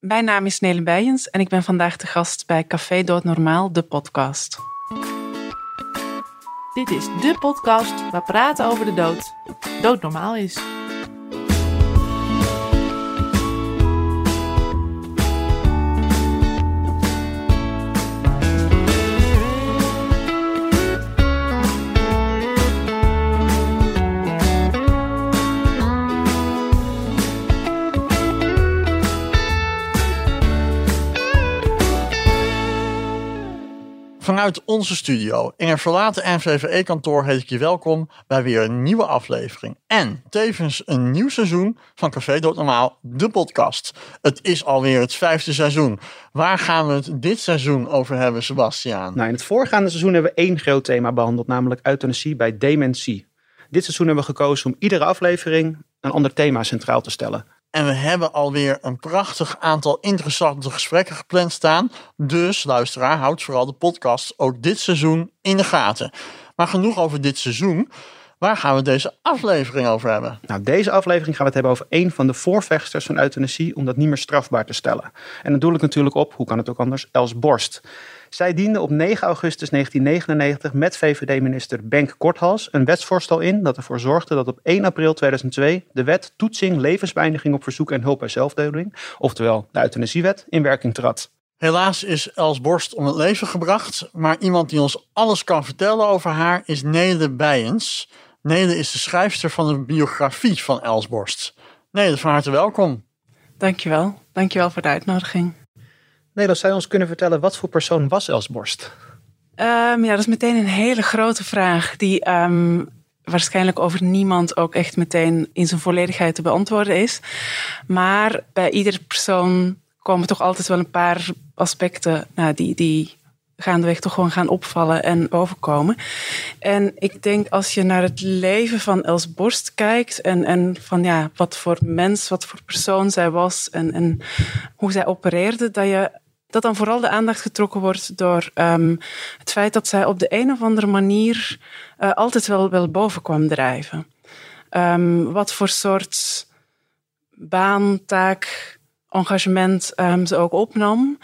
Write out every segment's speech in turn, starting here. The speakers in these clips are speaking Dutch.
Mijn naam is Nele Bijens en ik ben vandaag de gast bij Café Dood Normaal, de podcast. Dit is de podcast waar praten over de dood doodnormaal is. Vanuit onze studio in een verlaten NVVE-kantoor heet ik je welkom bij weer een nieuwe aflevering. En tevens een nieuw seizoen van Café Dood de podcast. Het is alweer het vijfde seizoen. Waar gaan we het dit seizoen over hebben, Sebastiaan? Nou, in het voorgaande seizoen hebben we één groot thema behandeld, namelijk euthanasie bij dementie. Dit seizoen hebben we gekozen om iedere aflevering een ander thema centraal te stellen. En we hebben alweer een prachtig aantal interessante gesprekken gepland staan. Dus luisteraar, houd vooral de podcast ook dit seizoen in de gaten. Maar genoeg over dit seizoen. Waar gaan we deze aflevering over hebben? Nou, deze aflevering gaan we het hebben over een van de voorvechters van euthanasie om dat niet meer strafbaar te stellen. En dan doe ik natuurlijk op, hoe kan het ook anders, Els Borst. Zij diende op 9 augustus 1999 met VVD-minister Benk Korthals een wetsvoorstel in dat ervoor zorgde dat op 1 april 2002 de wet toetsing levensbeëindiging op verzoek en hulp bij zelfdoding, oftewel de euthanasiewet, in werking trad. Helaas is Els Borst om het leven gebracht, maar iemand die ons alles kan vertellen over haar is Nele Bijens. Nele is de schrijfster van de biografie van Els Borst. Nele, van harte welkom. Dankjewel. Dankjewel voor de uitnodiging. Nederland zou je ons kunnen vertellen, wat voor persoon was Els Borst? Um, ja, dat is meteen een hele grote vraag die um, waarschijnlijk over niemand ook echt meteen in zijn volledigheid te beantwoorden is. Maar bij iedere persoon komen toch altijd wel een paar aspecten nou, die, die gaandeweg toch gewoon gaan opvallen en bovenkomen. En ik denk als je naar het leven van Els Borst kijkt en, en van ja, wat voor mens, wat voor persoon zij was en, en hoe zij opereerde, dat je dat dan vooral de aandacht getrokken wordt door um, het feit dat zij op de een of andere manier uh, altijd wel, wel boven kwam drijven. Um, wat voor soort baan, taak, engagement um, ze ook opnam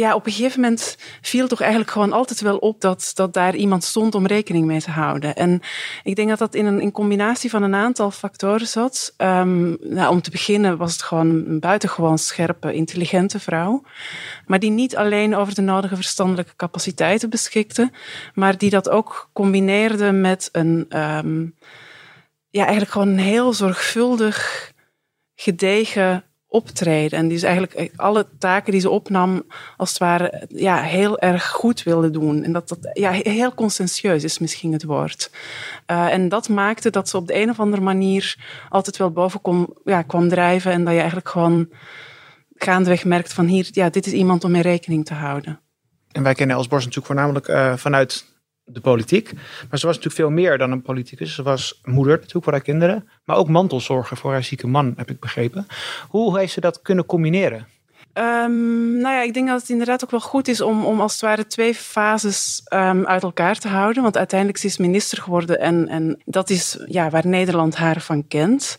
ja, op een gegeven moment viel toch eigenlijk gewoon altijd wel op dat, dat daar iemand stond om rekening mee te houden. En ik denk dat dat in een in combinatie van een aantal factoren zat. Um, nou, om te beginnen was het gewoon een buitengewoon scherpe, intelligente vrouw. Maar die niet alleen over de nodige verstandelijke capaciteiten beschikte, maar die dat ook combineerde met een, um, ja, eigenlijk gewoon een heel zorgvuldig, gedegen optreden. En die is eigenlijk alle taken die ze opnam, als het ware, ja, heel erg goed wilde doen. En dat dat ja, heel conscientieus is misschien het woord. Uh, en dat maakte dat ze op de een of andere manier altijd wel boven kom, ja, kwam drijven. En dat je eigenlijk gewoon gaandeweg merkt van hier, ja, dit is iemand om mee rekening te houden. En wij kennen Els Borst natuurlijk voornamelijk uh, vanuit de politiek. Maar ze was natuurlijk veel meer dan een politicus. Ze was moeder natuurlijk voor haar kinderen. Maar ook mantelzorger voor haar zieke man, heb ik begrepen. Hoe heeft ze dat kunnen combineren? Um, nou ja, ik denk dat het inderdaad ook wel goed is om, om als het ware twee fases um, uit elkaar te houden. Want uiteindelijk is ze minister geworden en, en dat is ja, waar Nederland haar van kent.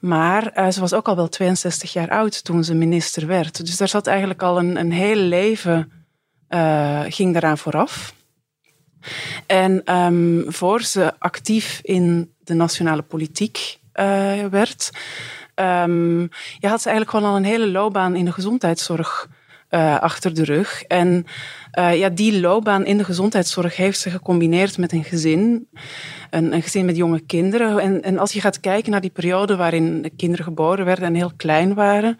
Maar uh, ze was ook al wel 62 jaar oud toen ze minister werd. Dus daar zat eigenlijk al een, een heel leven uh, ging daaraan vooraf. En um, voor ze actief in de nationale politiek uh, werd, um, had ze eigenlijk gewoon al een hele loopbaan in de gezondheidszorg uh, achter de rug. En uh, ja, die loopbaan in de gezondheidszorg heeft ze gecombineerd met een gezin. Een, gezin met jonge kinderen. En, en, als je gaat kijken naar die periode waarin de kinderen geboren werden en heel klein waren,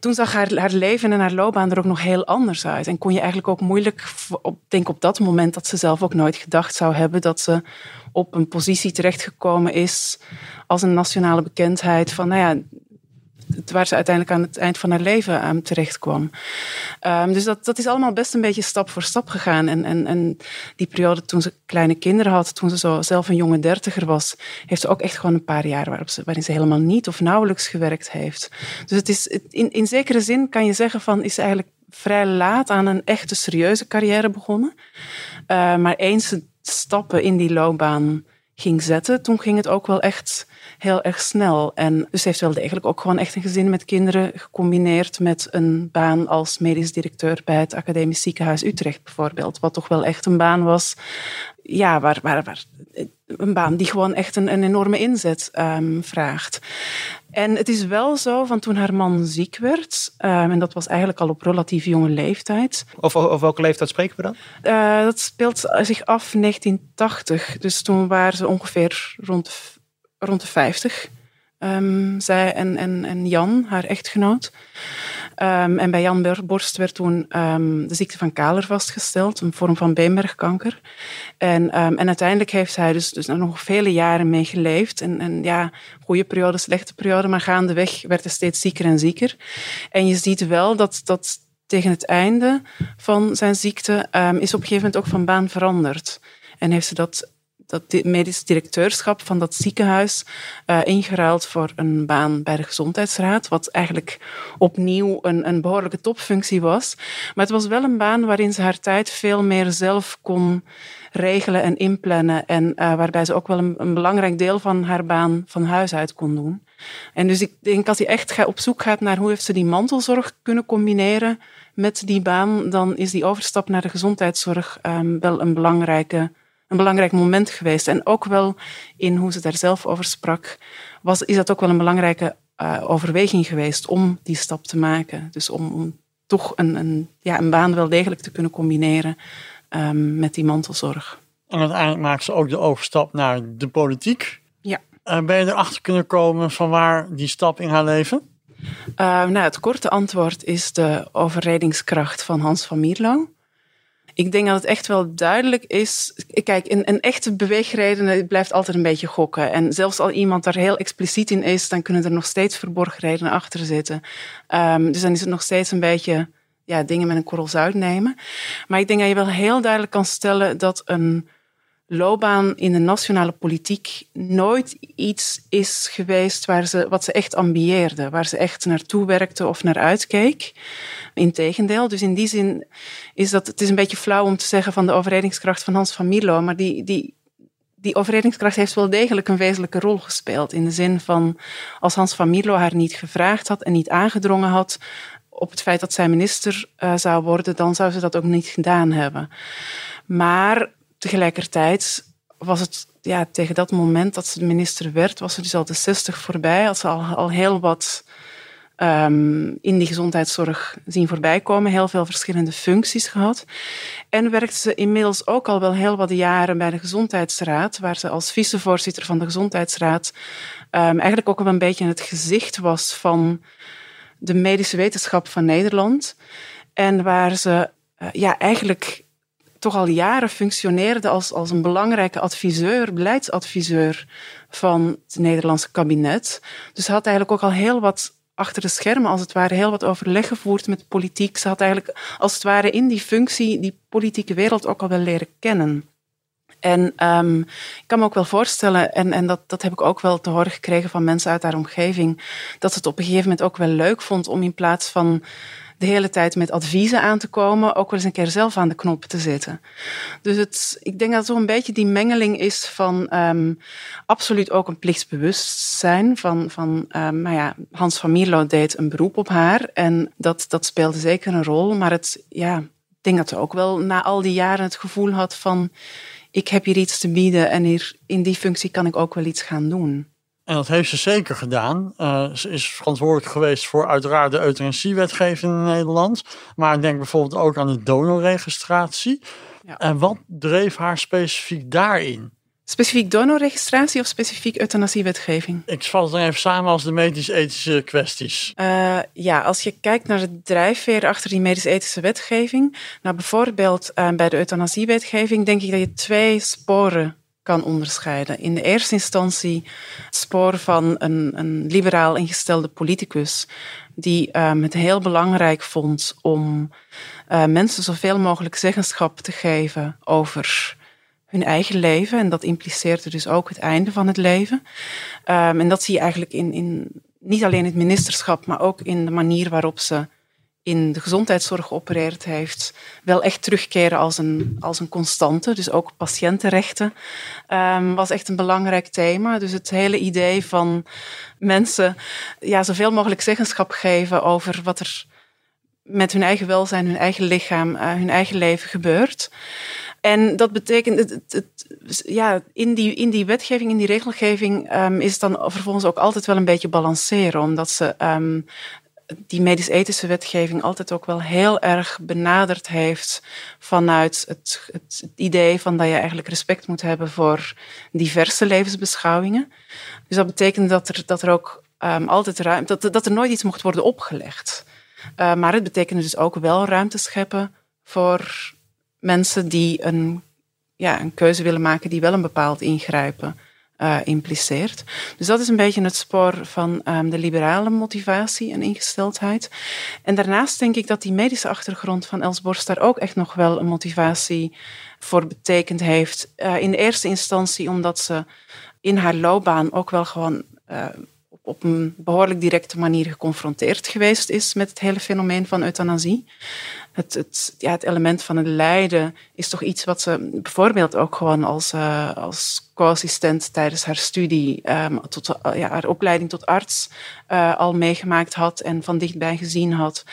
toen zag haar, leven en haar loopbaan er ook nog heel anders uit. En kon je eigenlijk ook moeilijk, op, denk op dat moment dat ze zelf ook nooit gedacht zou hebben dat ze op een positie terechtgekomen is als een nationale bekendheid van, nou ja, waar ze uiteindelijk aan het eind van haar leven aan terecht kwam. Um, dus dat, dat is allemaal best een beetje stap voor stap gegaan. En, en, en die periode toen ze kleine kinderen had, toen ze zo zelf een jonge dertiger was, heeft ze ook echt gewoon een paar jaar waarop ze, waarin ze helemaal niet of nauwelijks gewerkt heeft. Dus het is, in, in zekere zin kan je zeggen van, is ze eigenlijk vrij laat aan een echte serieuze carrière begonnen. Uh, maar eens ze stappen in die loopbaan ging zetten, toen ging het ook wel echt heel erg snel. En dus heeft wel degelijk ook gewoon echt een gezin met kinderen gecombineerd met een baan als medisch directeur bij het Academisch Ziekenhuis Utrecht bijvoorbeeld. Wat toch wel echt een baan was, ja, waar, waar, waar een baan die gewoon echt een, een enorme inzet um, vraagt. En het is wel zo, van toen haar man ziek werd, um, en dat was eigenlijk al op relatief jonge leeftijd. Of over welke leeftijd spreken we dan? Uh, dat speelt zich af 1980. Dus toen waren ze ongeveer rond, rond de 50. Um, zij en, en, en Jan, haar echtgenoot. Um, en bij Jan Borst werd toen um, de ziekte van Kaler vastgesteld, een vorm van beenmergkanker. En, en uiteindelijk heeft hij dus, dus nog vele jaren mee geleefd. En, en ja, goede periode, slechte periode, maar gaandeweg werd hij steeds zieker en zieker. En je ziet wel dat, dat tegen het einde van zijn ziekte is op een gegeven moment ook van baan veranderd. En heeft ze dat dat medisch directeurschap van dat ziekenhuis uh, ingeruild voor een baan bij de gezondheidsraad, wat eigenlijk opnieuw een, een behoorlijke topfunctie was. Maar het was wel een baan waarin ze haar tijd veel meer zelf kon regelen en inplannen en uh, waarbij ze ook wel een, belangrijk deel van haar baan van huis uit kon doen. En dus ik denk als je echt op zoek gaat naar hoe heeft ze die mantelzorg kunnen combineren met die baan, dan is die overstap naar de gezondheidszorg um, wel een belangrijke een belangrijk moment geweest. En ook wel in hoe ze daar zelf over sprak, was, is dat ook wel een belangrijke uh, overweging geweest om die stap te maken. Dus om, om toch een, een, ja, een baan wel degelijk te kunnen combineren um, met die mantelzorg. En uiteindelijk maakt ze ook de overstap naar de politiek. Ja. Uh, ben je erachter kunnen komen van waar die stap in haar leven? Uh, nou, het korte antwoord is de overredingskracht van Hans van Mierlo. Ik denk dat het echt wel duidelijk is. Kijk, een, een echte beweegreden blijft altijd een beetje gokken. En zelfs al iemand daar heel expliciet in is, dan kunnen er nog steeds verborgen redenen achter zitten. Um, dus dan is het nog steeds een beetje ja, dingen met een korrel zout nemen. Maar ik denk dat je wel heel duidelijk kan stellen dat een loopbaan in de nationale politiek nooit iets is geweest waar ze, wat ze echt ambieerde, waar ze echt naartoe werkte of naar uitkeek. Integendeel, dus in die zin is dat, het is een beetje flauw om te zeggen van de overredingskracht van Hans van Mierlo, maar die, die, die overredingskracht heeft wel degelijk een wezenlijke rol gespeeld. In de zin van, als Hans van Mierlo haar niet gevraagd had en niet aangedrongen had op het feit dat zij minister uh, zou worden, dan zou ze dat ook niet gedaan hebben. Maar tegelijkertijd was het ja, tegen dat moment dat ze minister werd, was ze dus al de 60 voorbij. Had ze al, al heel wat um, in die gezondheidszorg zien voorbij komen. Heel veel verschillende functies gehad. En werkte ze inmiddels ook al wel heel wat jaren bij de Gezondheidsraad, waar ze als vicevoorzitter van de Gezondheidsraad um, eigenlijk ook wel een beetje het gezicht was van de medische wetenschap van Nederland. En waar ze uh, ja, eigenlijk toch al jaren functioneerde als, als een belangrijke adviseur, beleidsadviseur van het Nederlandse kabinet. Dus ze had eigenlijk ook al heel wat achter de schermen, als het ware, heel wat overleg gevoerd met politiek. Ze had eigenlijk, als het ware, in die functie die politieke wereld ook al wel leren kennen. En um, ik kan me ook wel voorstellen, en, en dat, dat heb ik ook wel te horen gekregen van mensen uit haar omgeving, dat ze het op een gegeven moment ook wel leuk vond om in plaats van de hele tijd met adviezen aan te komen, ook wel eens een keer zelf aan de knop te zitten. Dus het, ik denk dat het toch een beetje die mengeling is van um, absoluut ook een plichtsbewustzijn. Van, van um, nou ja, Hans van Mierlo deed een beroep op haar en dat, dat speelde zeker een rol. Maar het, ja, ik denk dat ze ook wel na al die jaren het gevoel had van ik heb hier iets te bieden en hier, in die functie kan ik ook wel iets gaan doen. En dat heeft ze zeker gedaan. Uh, ze is verantwoordelijk geweest voor uiteraard de euthanasiewetgeving in Nederland. Maar ik denk bijvoorbeeld ook aan de donorregistratie. Ja. En wat dreef haar specifiek daarin? Specifiek donorregistratie of specifiek euthanasiewetgeving? Ik val het dan even samen als de medisch-ethische kwesties. Uh, ja, als je kijkt naar de drijfveer achter die medisch-ethische wetgeving. Nou, bijvoorbeeld uh, bij de euthanasiewetgeving denk ik dat je twee sporen kan onderscheiden. In de eerste instantie het spoor van een, een liberaal ingestelde politicus die um, het heel belangrijk vond om uh, mensen zoveel mogelijk zeggenschap te geven over hun eigen leven. En dat impliceerde dus ook het einde van het leven. Um, en dat zie je eigenlijk in, in niet alleen het ministerschap, maar ook in de manier waarop ze in de gezondheidszorg geopereerd heeft, wel echt terugkeren als een, als een constante. Dus ook patiëntenrechten um, was echt een belangrijk thema. Dus het hele idee van mensen ja, zoveel mogelijk zeggenschap geven over wat er met hun eigen welzijn, hun eigen lichaam, uh, hun eigen leven gebeurt. En dat betekent, het, ja, in die, in die wetgeving, in die regelgeving, um, is het dan vervolgens ook altijd wel een beetje balanceren, omdat ze um, die medisch-ethische wetgeving altijd ook wel heel erg benaderd heeft vanuit het, het, idee van dat je eigenlijk respect moet hebben voor diverse levensbeschouwingen. Dus dat betekent dat er, dat er ook um, altijd ruimte, dat, dat er nooit iets mocht worden opgelegd. Uh, maar het betekent dus ook wel ruimte scheppen voor mensen die een, ja, een keuze willen maken die wel een bepaald ingrijpen uh, impliceert. Dus dat is een beetje het spoor van um, de liberale motivatie en ingesteldheid. En daarnaast denk ik dat die medische achtergrond van Els Borst daar ook echt nog wel een motivatie voor betekend heeft. Uh, in de eerste instantie omdat ze in haar loopbaan ook wel gewoon uh, op een behoorlijk directe manier geconfronteerd geweest is met het hele fenomeen van euthanasie. Het, het, ja, het element van het lijden is toch iets wat ze bijvoorbeeld ook gewoon als, uh, als co-assistent tijdens haar studie, um, tot, uh, ja, haar opleiding tot arts, uh, al meegemaakt had en van dichtbij gezien had.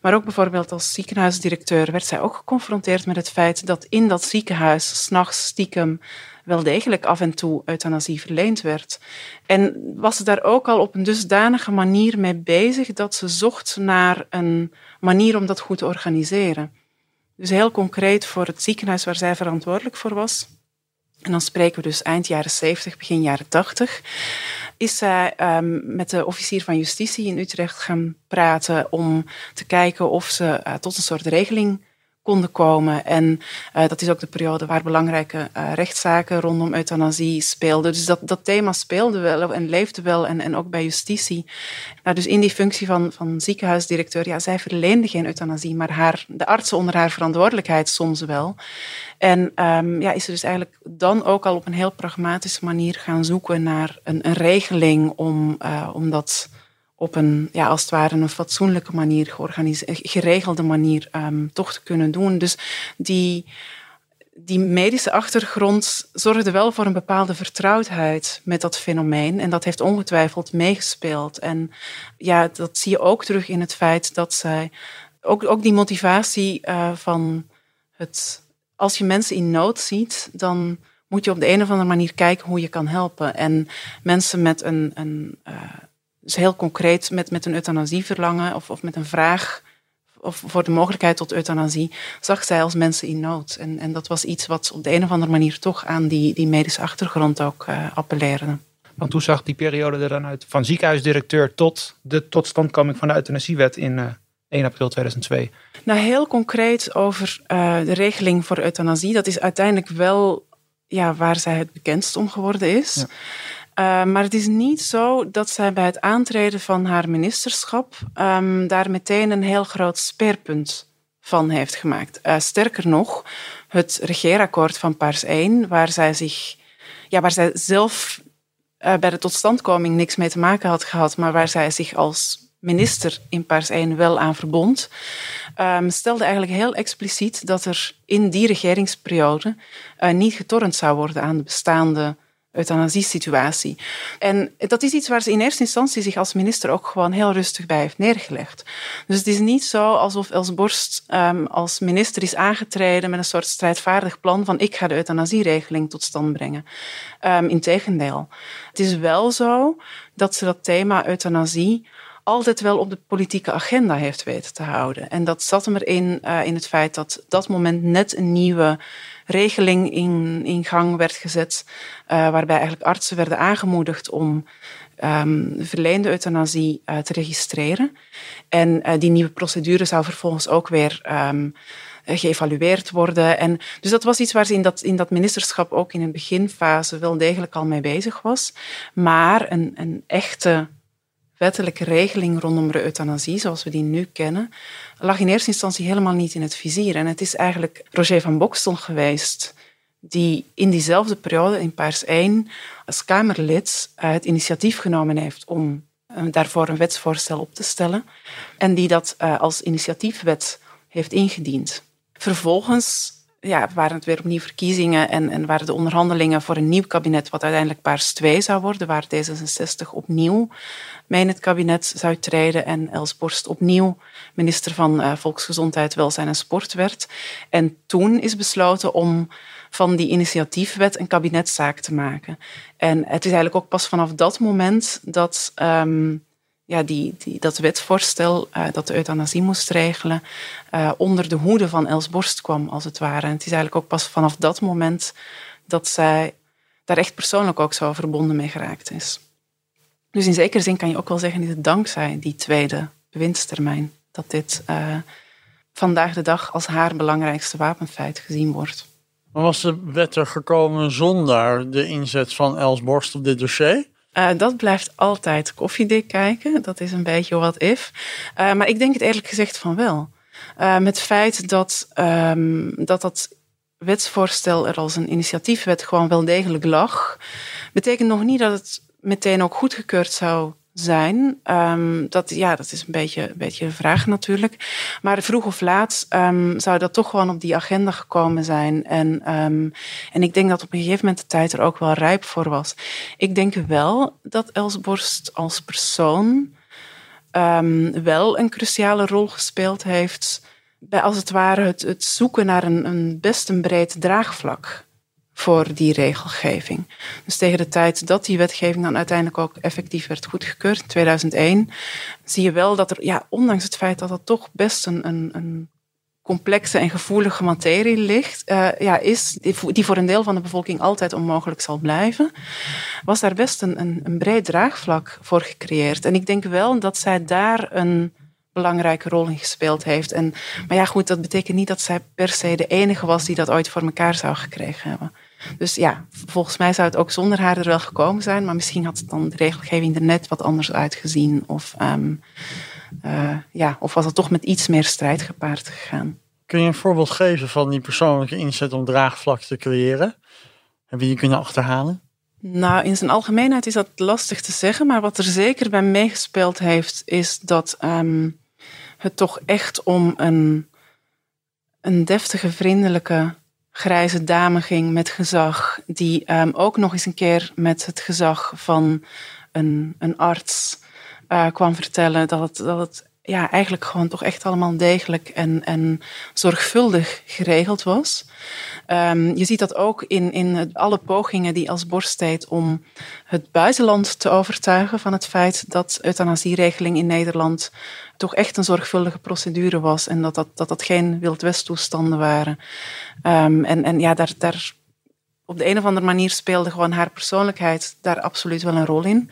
Maar ook bijvoorbeeld als ziekenhuisdirecteur werd zij ook geconfronteerd met het feit dat in dat ziekenhuis s'nachts stiekem wel degelijk af en toe euthanasie verleend werd. En was ze daar ook al op een dusdanige manier mee bezig dat ze zocht naar een manier om dat goed te organiseren. Dus heel concreet voor het ziekenhuis waar zij verantwoordelijk voor was. En dan spreken we dus eind jaren 70, begin jaren 80 is zij um, met de officier van justitie in Utrecht gaan praten om te kijken of ze uh, tot een soort regeling konden komen. En uh, dat is ook de periode waar belangrijke uh, rechtszaken rondom euthanasie speelden. Dus dat, dat thema speelde wel en leefde wel en, en ook bij justitie. Nou, dus in die functie van, van ziekenhuisdirecteur, ja, zij verleende geen euthanasie, maar haar, de artsen onder haar verantwoordelijkheid soms wel. En um, ja, is ze dus eigenlijk dan ook al op een heel pragmatische manier gaan zoeken naar een, een regeling om, uh, om dat op een, ja, als het ware, een fatsoenlijke manier, geregelde manier um, toch te kunnen doen. Dus die, die medische achtergrond zorgde wel voor een bepaalde vertrouwdheid met dat fenomeen. En dat heeft ongetwijfeld meegespeeld. En ja, dat zie je ook terug in het feit dat zij ook, ook die motivatie uh, van het. Als je mensen in nood ziet, dan moet je op de een of andere manier kijken hoe je kan helpen. En mensen met een, een uh, dus heel concreet met, met een euthanasieverlangen of, of met een vraag of voor de mogelijkheid tot euthanasie, zag zij als mensen in nood. En, en dat was iets wat op de een of andere manier toch aan die, die medische achtergrond ook uh, appelleerde. Want hoe zag die periode er dan uit? Van ziekenhuisdirecteur tot de totstandkoming van de euthanasiewet in uh, eh, 1 april 2002? Nou, heel concreet over uh, de regeling voor euthanasie. Dat is uiteindelijk wel ja, waar zij het bekendst om geworden is. Ja. Uh, maar het is niet zo dat zij bij het aantreden van haar ministerschap um, daar meteen een heel groot speerpunt van heeft gemaakt. Uh, sterker nog, het regeerakkoord van Paars 1, waar zij zich, ja, waar zij zelf uh, bij de totstandkoming niks mee te maken had gehad, maar waar zij zich als minister in Paars 1 wel aan verbond, um, stelde eigenlijk heel expliciet dat er in die regeringsperiode niet getornd zou worden aan de bestaande euthanasie-situatie. En dat is iets waar ze in eerste instantie zich als minister ook gewoon heel rustig bij heeft neergelegd. Dus het is niet zo alsof Els Borst um, als minister is aangetreden met een soort strijdvaardig plan van ik ga de euthanasieregeling tot stand brengen. Um, Integendeel. Het is wel zo dat ze dat thema euthanasie altijd wel op de politieke agenda heeft weten te houden. En dat zat hem erin uh, in het feit dat dat moment net een nieuwe regeling in, in gang werd gezet, uh, waarbij eigenlijk artsen werden aangemoedigd om um, verleende euthanasie uh, te registreren. En die nieuwe procedure zou vervolgens ook weer um, geëvalueerd worden. En dus dat was iets waar ze in dat, in dat ministerschap ook in een beginfase wel degelijk al mee bezig was. Maar een, een echte wettelijke regeling rondom de euthanasie, zoals we die nu kennen, lag in eerste instantie helemaal niet in het vizier. En het is eigenlijk Roger van Bokstel geweest die in diezelfde periode, in Paars 1, als Kamerlid het initiatief genomen heeft om eh, daarvoor een wetsvoorstel op te stellen. En die dat uh, als initiatiefwet heeft ingediend. Vervolgens ja, waren het weer opnieuw verkiezingen en, en waren de onderhandelingen voor een nieuw kabinet, wat uiteindelijk Paars 2 zou worden, waar D66 opnieuw mee in het kabinet zou treden en Els Borst opnieuw minister van uh, Volksgezondheid, Welzijn en Sport werd. En toen is besloten om van die initiatiefwet een kabinetszaak te maken. En het is eigenlijk ook pas vanaf dat moment dat um, ja, die, die, dat wetsvoorstel uh, dat de euthanasie moest regelen uh, onder de hoede van Els Borst kwam, als het ware. Het is eigenlijk ook pas vanaf dat moment dat zij daar echt persoonlijk ook zo verbonden mee geraakt is. Dus in zekere zin kan je ook wel zeggen, dat het dankzij die tweede bewindstermijn dat dit uh, vandaag de dag als haar belangrijkste wapenfeit gezien wordt. Maar was de wet er gekomen zonder de inzet van Els Borst op dit dossier? Uh, dat blijft altijd koffiedik kijken. Dat is een beetje wat if. Uh, maar ik denk het eerlijk gezegd van wel. Uh, met het feit dat, um, dat dat wetsvoorstel er als een initiatiefwet gewoon wel degelijk lag, betekent nog niet dat het meteen ook goedgekeurd zou zijn. Um, dat, ja, dat is een beetje, een beetje vraag natuurlijk. Maar vroeg of laat um, zou dat toch gewoon op die agenda gekomen zijn. En, um, en ik denk dat op een gegeven moment de tijd er ook wel rijp voor was. Ik denk wel dat Els Borst als persoon wel een cruciale rol gespeeld heeft bij als het ware het, het zoeken naar een, een best een breed draagvlak voor die regelgeving. Dus tegen de tijd dat die wetgeving dan uiteindelijk ook effectief werd goedgekeurd, in 2001, zie je wel dat er, ja, ondanks het feit dat dat toch best een, een, een complexe en gevoelige materie ligt, uh, ja, is, die voor een deel van de bevolking altijd onmogelijk zal blijven, was daar best een, een, een breed draagvlak voor gecreëerd. En ik denk wel dat zij daar een belangrijke rol in gespeeld heeft. En, maar ja, goed, dat betekent niet dat zij per se de enige was die dat ooit voor elkaar zou gekregen hebben. Dus ja, volgens mij zou het ook zonder haar er wel gekomen zijn, maar misschien had het dan de regelgeving er net wat anders uitgezien. Of, um, uh, ja, of was het toch met iets meer strijd gepaard gegaan. Kun je een voorbeeld geven van die persoonlijke inzet om draagvlak te creëren? Heb je die kunnen achterhalen? Nou, in zijn algemeenheid is dat lastig te zeggen, maar wat er zeker bij meegespeeld heeft, is dat um, het toch echt om een, een deftige, vriendelijke, grijze dame ging met gezag, die um, ook nog eens een keer met het gezag van een, een arts uh, kwam vertellen dat het, dat het ja, eigenlijk gewoon toch echt allemaal degelijk en, en zorgvuldig geregeld was. Um, je ziet dat ook in, in alle pogingen die als borst deed om het buitenland te overtuigen van het feit dat euthanasieregeling in Nederland toch echt een zorgvuldige procedure was en dat dat, dat, dat geen Wild waren. Um, en, en ja, daar, daar op de een of andere manier speelde gewoon haar persoonlijkheid daar absoluut wel een rol in.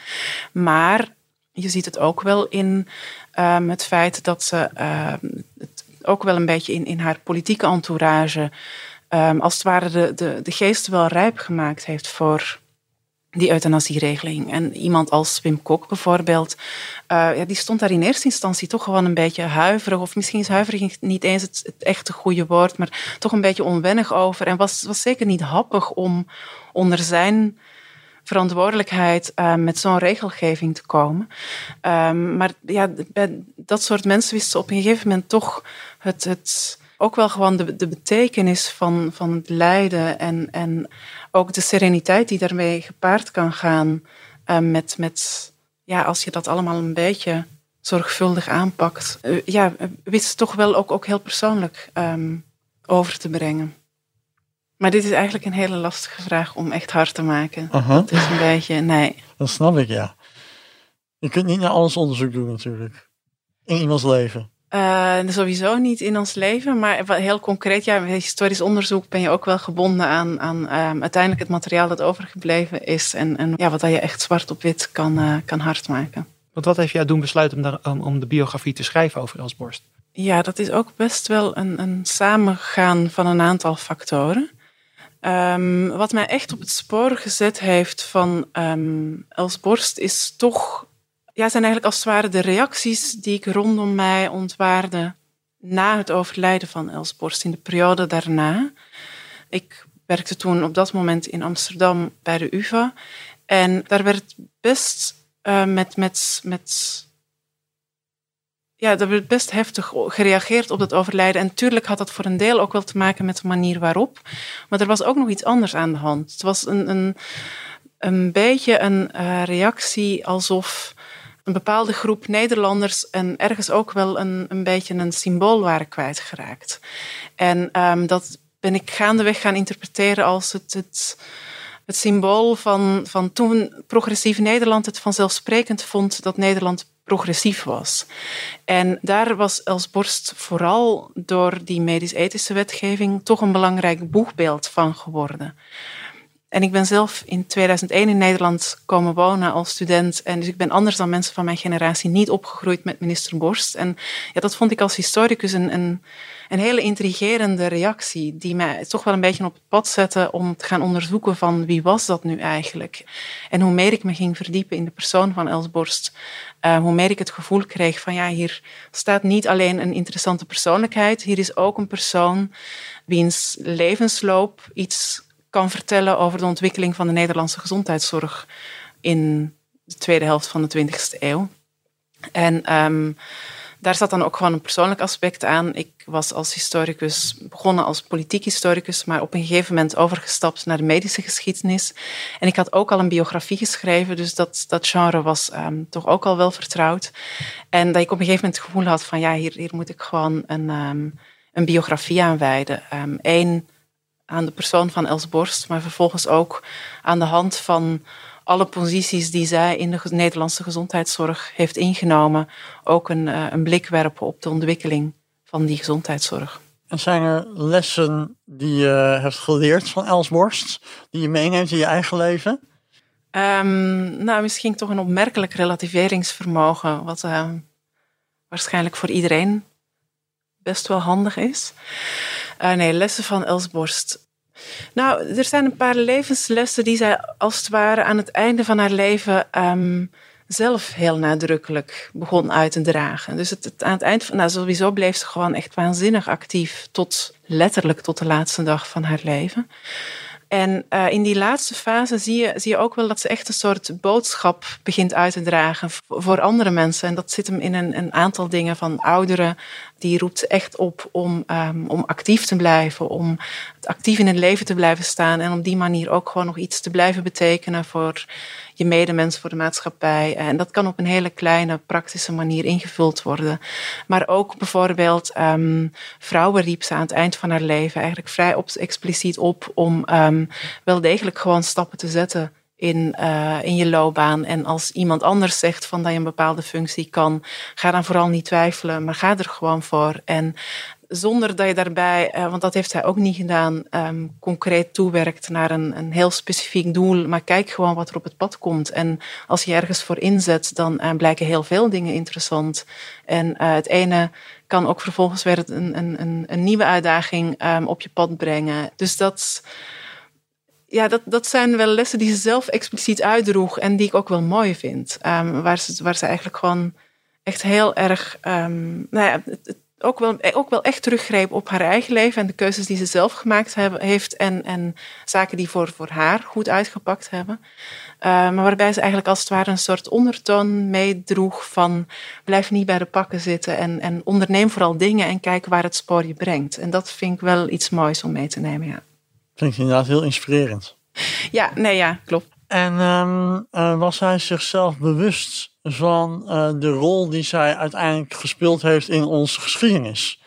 Maar je ziet het ook wel in um, het feit dat ze het ook wel een beetje in, in haar politieke entourage, um, als het ware de, de, de geest wel rijp gemaakt heeft voor die euthanasieregeling. En iemand als Wim Kok bijvoorbeeld, uh, ja, die stond daar in eerste instantie toch gewoon een beetje huiverig, of misschien is huiverig niet eens het, het echte goede woord, maar toch een beetje onwennig over. En was, was zeker niet happig om onder zijn verantwoordelijkheid uh, met zo'n regelgeving te komen. Um, maar ja, dat soort mensen wisten op een gegeven moment toch het, het ook wel gewoon de, betekenis van, van het lijden en, en ook de sereniteit die daarmee gepaard kan gaan uh, met, met, ja, als je dat allemaal een beetje zorgvuldig aanpakt, uh, ja, wist toch wel ook, ook heel persoonlijk um, over te brengen. Maar dit is eigenlijk een hele lastige vraag om echt hard te maken. -huh. Dat is een beetje, nee. Dat snap ik, ja. Je kunt niet naar alles onderzoek doen natuurlijk. In iemands leven. Uh, sowieso niet in ons leven, maar heel concreet, ja, met historisch onderzoek ben je ook wel gebonden aan, aan um, uiteindelijk het materiaal dat overgebleven is en, en ja, wat dat je echt zwart op wit kan, uh, kan hard maken. Want wat heeft jou doen besluiten om, daar, om, om de biografie te schrijven over Els Borst? Ja, dat is ook best wel een, een samengaan van een aantal factoren. Um, wat mij echt op het spoor gezet heeft van um, Els Borst is toch, ja, zijn eigenlijk als het ware de reacties die ik rondom mij ontwaarde na het overlijden van Els Borst in de periode daarna. Ik werkte toen op dat moment in Amsterdam bij de UVA en daar werd best uh, met, met, met ja, er werd best heftig gereageerd op dat overlijden. En natuurlijk had dat voor een deel ook wel te maken met de manier waarop. Maar er was ook nog iets anders aan de hand. Het was een, een, een beetje een uh, reactie alsof een bepaalde groep Nederlanders en ergens ook wel een, een beetje een symbool waren kwijtgeraakt. En um, dat ben ik gaandeweg gaan interpreteren als het, het, het symbool van, van toen progressief Nederland het vanzelfsprekend vond dat Nederland progressief was. En daar was Els Borst vooral door die medisch-ethische wetgeving toch een belangrijk boegbeeld van geworden. En ik ben zelf in 2001 in Nederland komen wonen als student. En dus ik ben anders dan mensen van mijn generatie niet opgegroeid met minister Borst. En ja, dat vond ik als historicus een, een, een hele intrigerende reactie. Die mij toch wel een beetje op het pad zette om te gaan onderzoeken van wie was dat nu eigenlijk. En hoe meer ik me ging verdiepen in de persoon van Els Borst, uh, hoe meer ik het gevoel kreeg van ja, hier staat niet alleen een interessante persoonlijkheid. Hier is ook een persoon wiens levensloop iets kan vertellen over de ontwikkeling van de Nederlandse gezondheidszorg in de tweede helft van de 20e eeuw. En um, daar zat dan ook gewoon een persoonlijk aspect aan. Ik was als historicus begonnen als politiek historicus, maar op een gegeven moment overgestapt naar de medische geschiedenis. En ik had ook al een biografie geschreven, dus dat, dat genre was um, toch ook al wel vertrouwd. En dat ik op een gegeven moment het gevoel had van ja, hier, hier moet ik gewoon een, um, een biografie aan wijden. Eén aan de persoon van Els Borst, maar vervolgens ook aan de hand van alle posities die zij in de Nederlandse gezondheidszorg heeft ingenomen, ook een, uh, een blik werpen op de ontwikkeling van die gezondheidszorg. En zijn er lessen die je hebt geleerd van Els Borst, die je meeneemt in je eigen leven? Um, nou, misschien toch een opmerkelijk relativeringsvermogen, wat uh, waarschijnlijk voor iedereen best wel handig is. Uh, nee, lessen van Els Borst. Nou, er zijn een paar levenslessen die zij als het ware aan het einde van haar leven um, zelf heel nadrukkelijk begon uit te dragen. Dus het, aan het eind van, nou sowieso bleef ze gewoon echt waanzinnig actief tot letterlijk tot de laatste dag van haar leven. En uh, in die laatste fase zie je, zie je ook wel dat ze echt een soort boodschap begint uit te dragen voor andere mensen. En dat zit hem in een, een aantal dingen van ouderen. Die roept echt op om, um, om actief te blijven, om actief in het leven te blijven staan. En op die manier ook gewoon nog iets te blijven betekenen voor je medemens, voor de maatschappij. En dat kan op een hele kleine, praktische manier ingevuld worden. Maar ook bijvoorbeeld um, vrouwen riep ze aan het eind van haar leven eigenlijk vrij op, expliciet op om um, wel degelijk gewoon stappen te zetten in, uh, in je loopbaan. En als iemand anders zegt van dat je een bepaalde functie kan, ga dan vooral niet twijfelen, maar ga er gewoon voor. En zonder dat je daarbij, uh, want dat heeft hij ook niet gedaan, um, concreet toewerkt naar een, een heel specifiek doel. Maar kijk gewoon wat er op het pad komt. En als je ergens voor inzet, dan uh, blijken heel veel dingen interessant. En uh, het ene kan ook vervolgens weer een, een, een nieuwe uitdaging um, op je pad brengen. Dus dat, ja, dat, dat zijn wel lessen die ze zelf expliciet uitdroeg en die ik ook wel mooi vind. Um, waar, ze, waar ze eigenlijk gewoon echt heel erg, nou ja, ook wel, ook wel echt teruggreep op haar eigen leven en de keuzes die ze zelf gemaakt hebben, heeft en, en zaken die voor, voor haar goed uitgepakt hebben. Uh, maar waarbij ze eigenlijk als het ware een soort ondertoon meedroeg van blijf niet bij de pakken zitten en, en onderneem vooral dingen en kijk waar het spoor je brengt. En dat vind ik wel iets moois om mee te nemen, ja. Vind ik inderdaad heel inspirerend. Ja, nee, ja, klopt. En um, uh, was hij zichzelf bewust van uh, de rol die zij uiteindelijk gespeeld heeft in onze geschiedenis.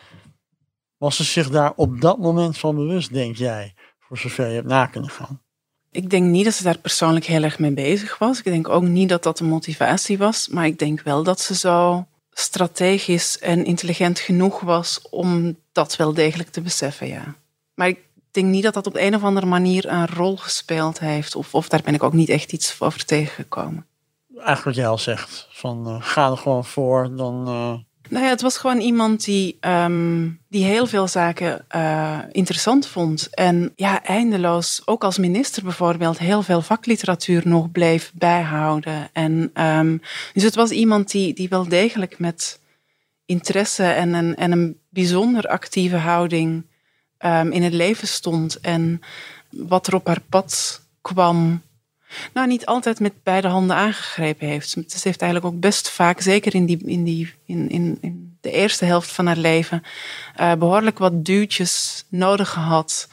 Was ze zich daar op dat moment van bewust, denk jij, voor zover je hebt na kunnen gaan? Ik denk niet dat ze daar persoonlijk heel erg mee bezig was. Ik denk ook niet dat dat een motivatie was. Maar ik denk wel dat ze zo strategisch en intelligent genoeg was om dat wel degelijk te beseffen, ja. Maar ik denk niet dat dat op een of andere manier een rol gespeeld heeft. Of, of daar ben ik ook niet echt iets over tegengekomen eigenlijk wat jij al zegt. Van uh, ga er gewoon voor. Dan, uh... Nou ja, het was gewoon iemand die, um, die heel veel zaken uh, interessant vond. En ja, eindeloos, ook als minister bijvoorbeeld, heel veel vakliteratuur nog bleef bijhouden. En um, dus het was iemand die, die wel degelijk met interesse en een, en een bijzonder actieve houding um, in het leven stond. En wat er op haar pad kwam, nou niet altijd met beide handen aangegrepen heeft. Ze heeft eigenlijk ook best vaak, zeker in, die, in, die, in, in, in de eerste helft van haar leven, uh, behoorlijk wat duwtjes nodig gehad.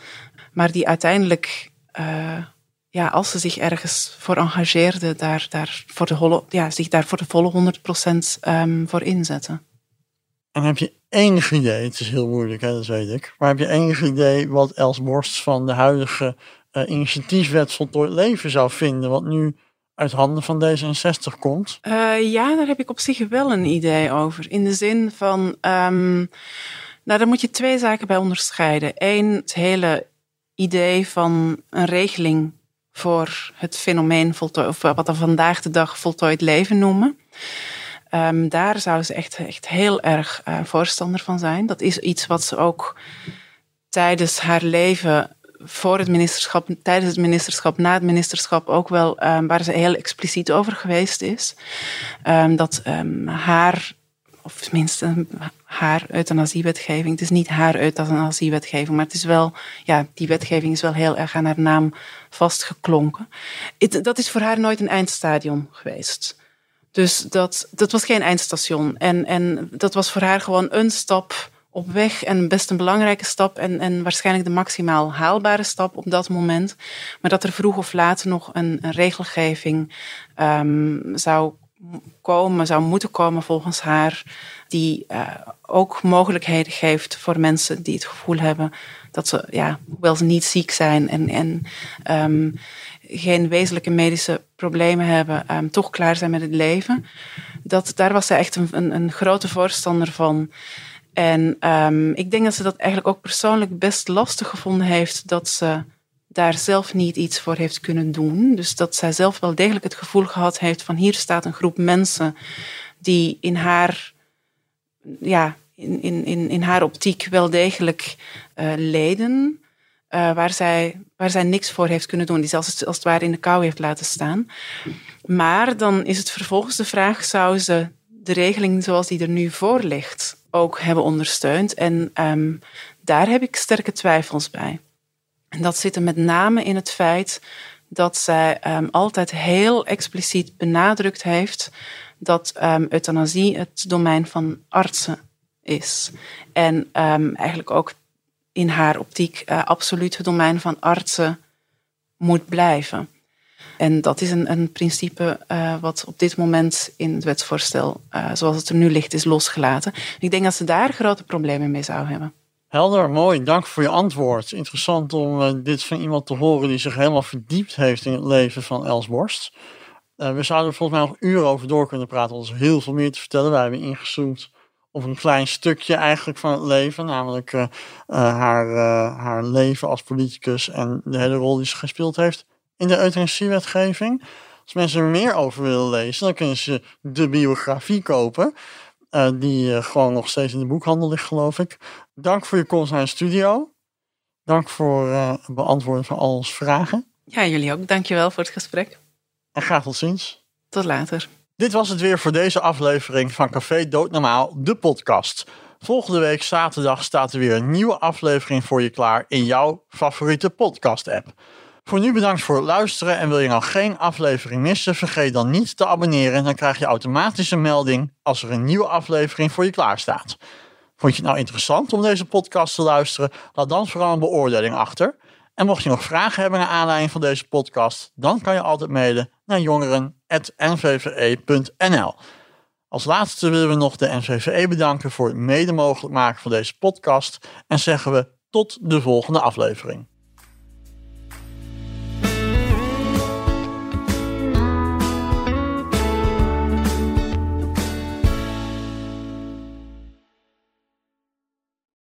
Maar die uiteindelijk, uh, ja, als ze zich ergens voor engageerde, daar, daar voor de ja, zich daar voor de volle 100% um, ehm, voor inzetten. En heb je enig idee, het is heel moeilijk, hè, dat weet ik, maar heb je enig idee wat Els Borst van de huidige uh, initiatiefwet voltooid leven zou vinden, wat nu uit handen van D66 komt? Uh, ja, daar heb ik op zich wel een idee over. In de zin van, um, nou, daar moet je twee zaken bij onderscheiden. Eén, het hele idee van een regeling voor het fenomeen voltooid, of wat we vandaag de dag voltooid leven noemen. Um, daar zou ze echt, echt heel erg uh, voorstander van zijn. Dat is iets wat ze ook tijdens haar leven voor het ministerschap, tijdens het ministerschap, na het ministerschap ook wel, um, waar ze heel expliciet over geweest is. Um, dat um, haar, of tenminste haar euthanasiewetgeving, het is niet haar euthanasiewetgeving, maar het is wel, ja, die wetgeving is wel heel erg aan haar naam vastgeklonken. Dat is voor haar nooit een eindstadion geweest. Dus dat, dat was geen eindstation. En, en dat was voor haar gewoon een stap op weg en best een belangrijke stap en, en waarschijnlijk de maximaal haalbare stap op dat moment. Maar dat er vroeg of laat nog een, een regelgeving um, zou komen, zou moeten komen volgens haar, die uh, ook mogelijkheden geeft voor mensen die het gevoel hebben dat ze, ja, hoewel ze niet ziek zijn en, en um, geen wezenlijke medische problemen hebben, um, toch klaar zijn met het leven. Dat, daar was zij echt een, een, een grote voorstander van. En um, ik denk dat ze dat eigenlijk ook persoonlijk best lastig gevonden heeft dat ze daar zelf niet iets voor heeft kunnen doen. Dus dat zij zelf wel degelijk het gevoel gehad heeft van hier staat een groep mensen die in haar, ja, in, in, in, in haar optiek wel degelijk uh, leden. Uh, waar, zij, waar zij niks voor heeft kunnen doen, die zelfs als het ware in de kou heeft laten staan. Maar dan is het vervolgens de vraag: zou ze de regeling zoals die er nu voor ligt ook hebben ondersteund. En um, daar heb ik sterke twijfels bij. En dat zit er met name in het feit dat zij um, altijd heel expliciet benadrukt heeft dat um, euthanasie het domein van artsen is. En eigenlijk ook in haar optiek uh, absoluut het domein van artsen moet blijven. En dat is een, een principe uh, wat op dit moment in het wetsvoorstel, uh, zoals het er nu ligt, is losgelaten. Ik denk dat ze daar grote problemen mee zou hebben. Helder, mooi. Dank voor je antwoord. Interessant om uh, dit van iemand te horen die zich helemaal verdiept heeft in het leven van Els Borst. we zouden er volgens mij nog uren over door kunnen praten, er heel veel meer te vertellen. Wij hebben ingezoomd op een klein stukje eigenlijk van het leven, namelijk haar, haar leven als politicus en de hele rol die ze gespeeld heeft in de euthanasiewetgeving. Als mensen er meer over willen lezen, dan kunnen ze de biografie kopen. Uh, die uh, gewoon nog steeds in de boekhandel ligt, geloof ik. Dank voor je komst naar de studio. Dank voor uh, het beantwoorden van al onze vragen. Ja, jullie ook. Dankjewel voor het gesprek. En graag tot ziens. Tot later. Dit was het weer voor deze aflevering van Café Doodnormaal, de podcast. Volgende week zaterdag staat er weer een nieuwe aflevering voor je klaar in jouw favoriete podcast-app. Voor nu bedankt voor het luisteren en wil je nou geen aflevering missen, vergeet dan niet te abonneren. Dan krijg je automatisch een melding als er een nieuwe aflevering voor je klaar staat. Vond je het nou interessant om deze podcast te luisteren? Laat dan vooral een beoordeling achter. En mocht je nog vragen hebben naar aanleiding van deze podcast, dan kan je altijd mailen naar jongeren.nvve.nl. Als laatste willen we nog de NVVE bedanken voor het mede mogelijk maken van deze podcast en zeggen we tot de volgende aflevering.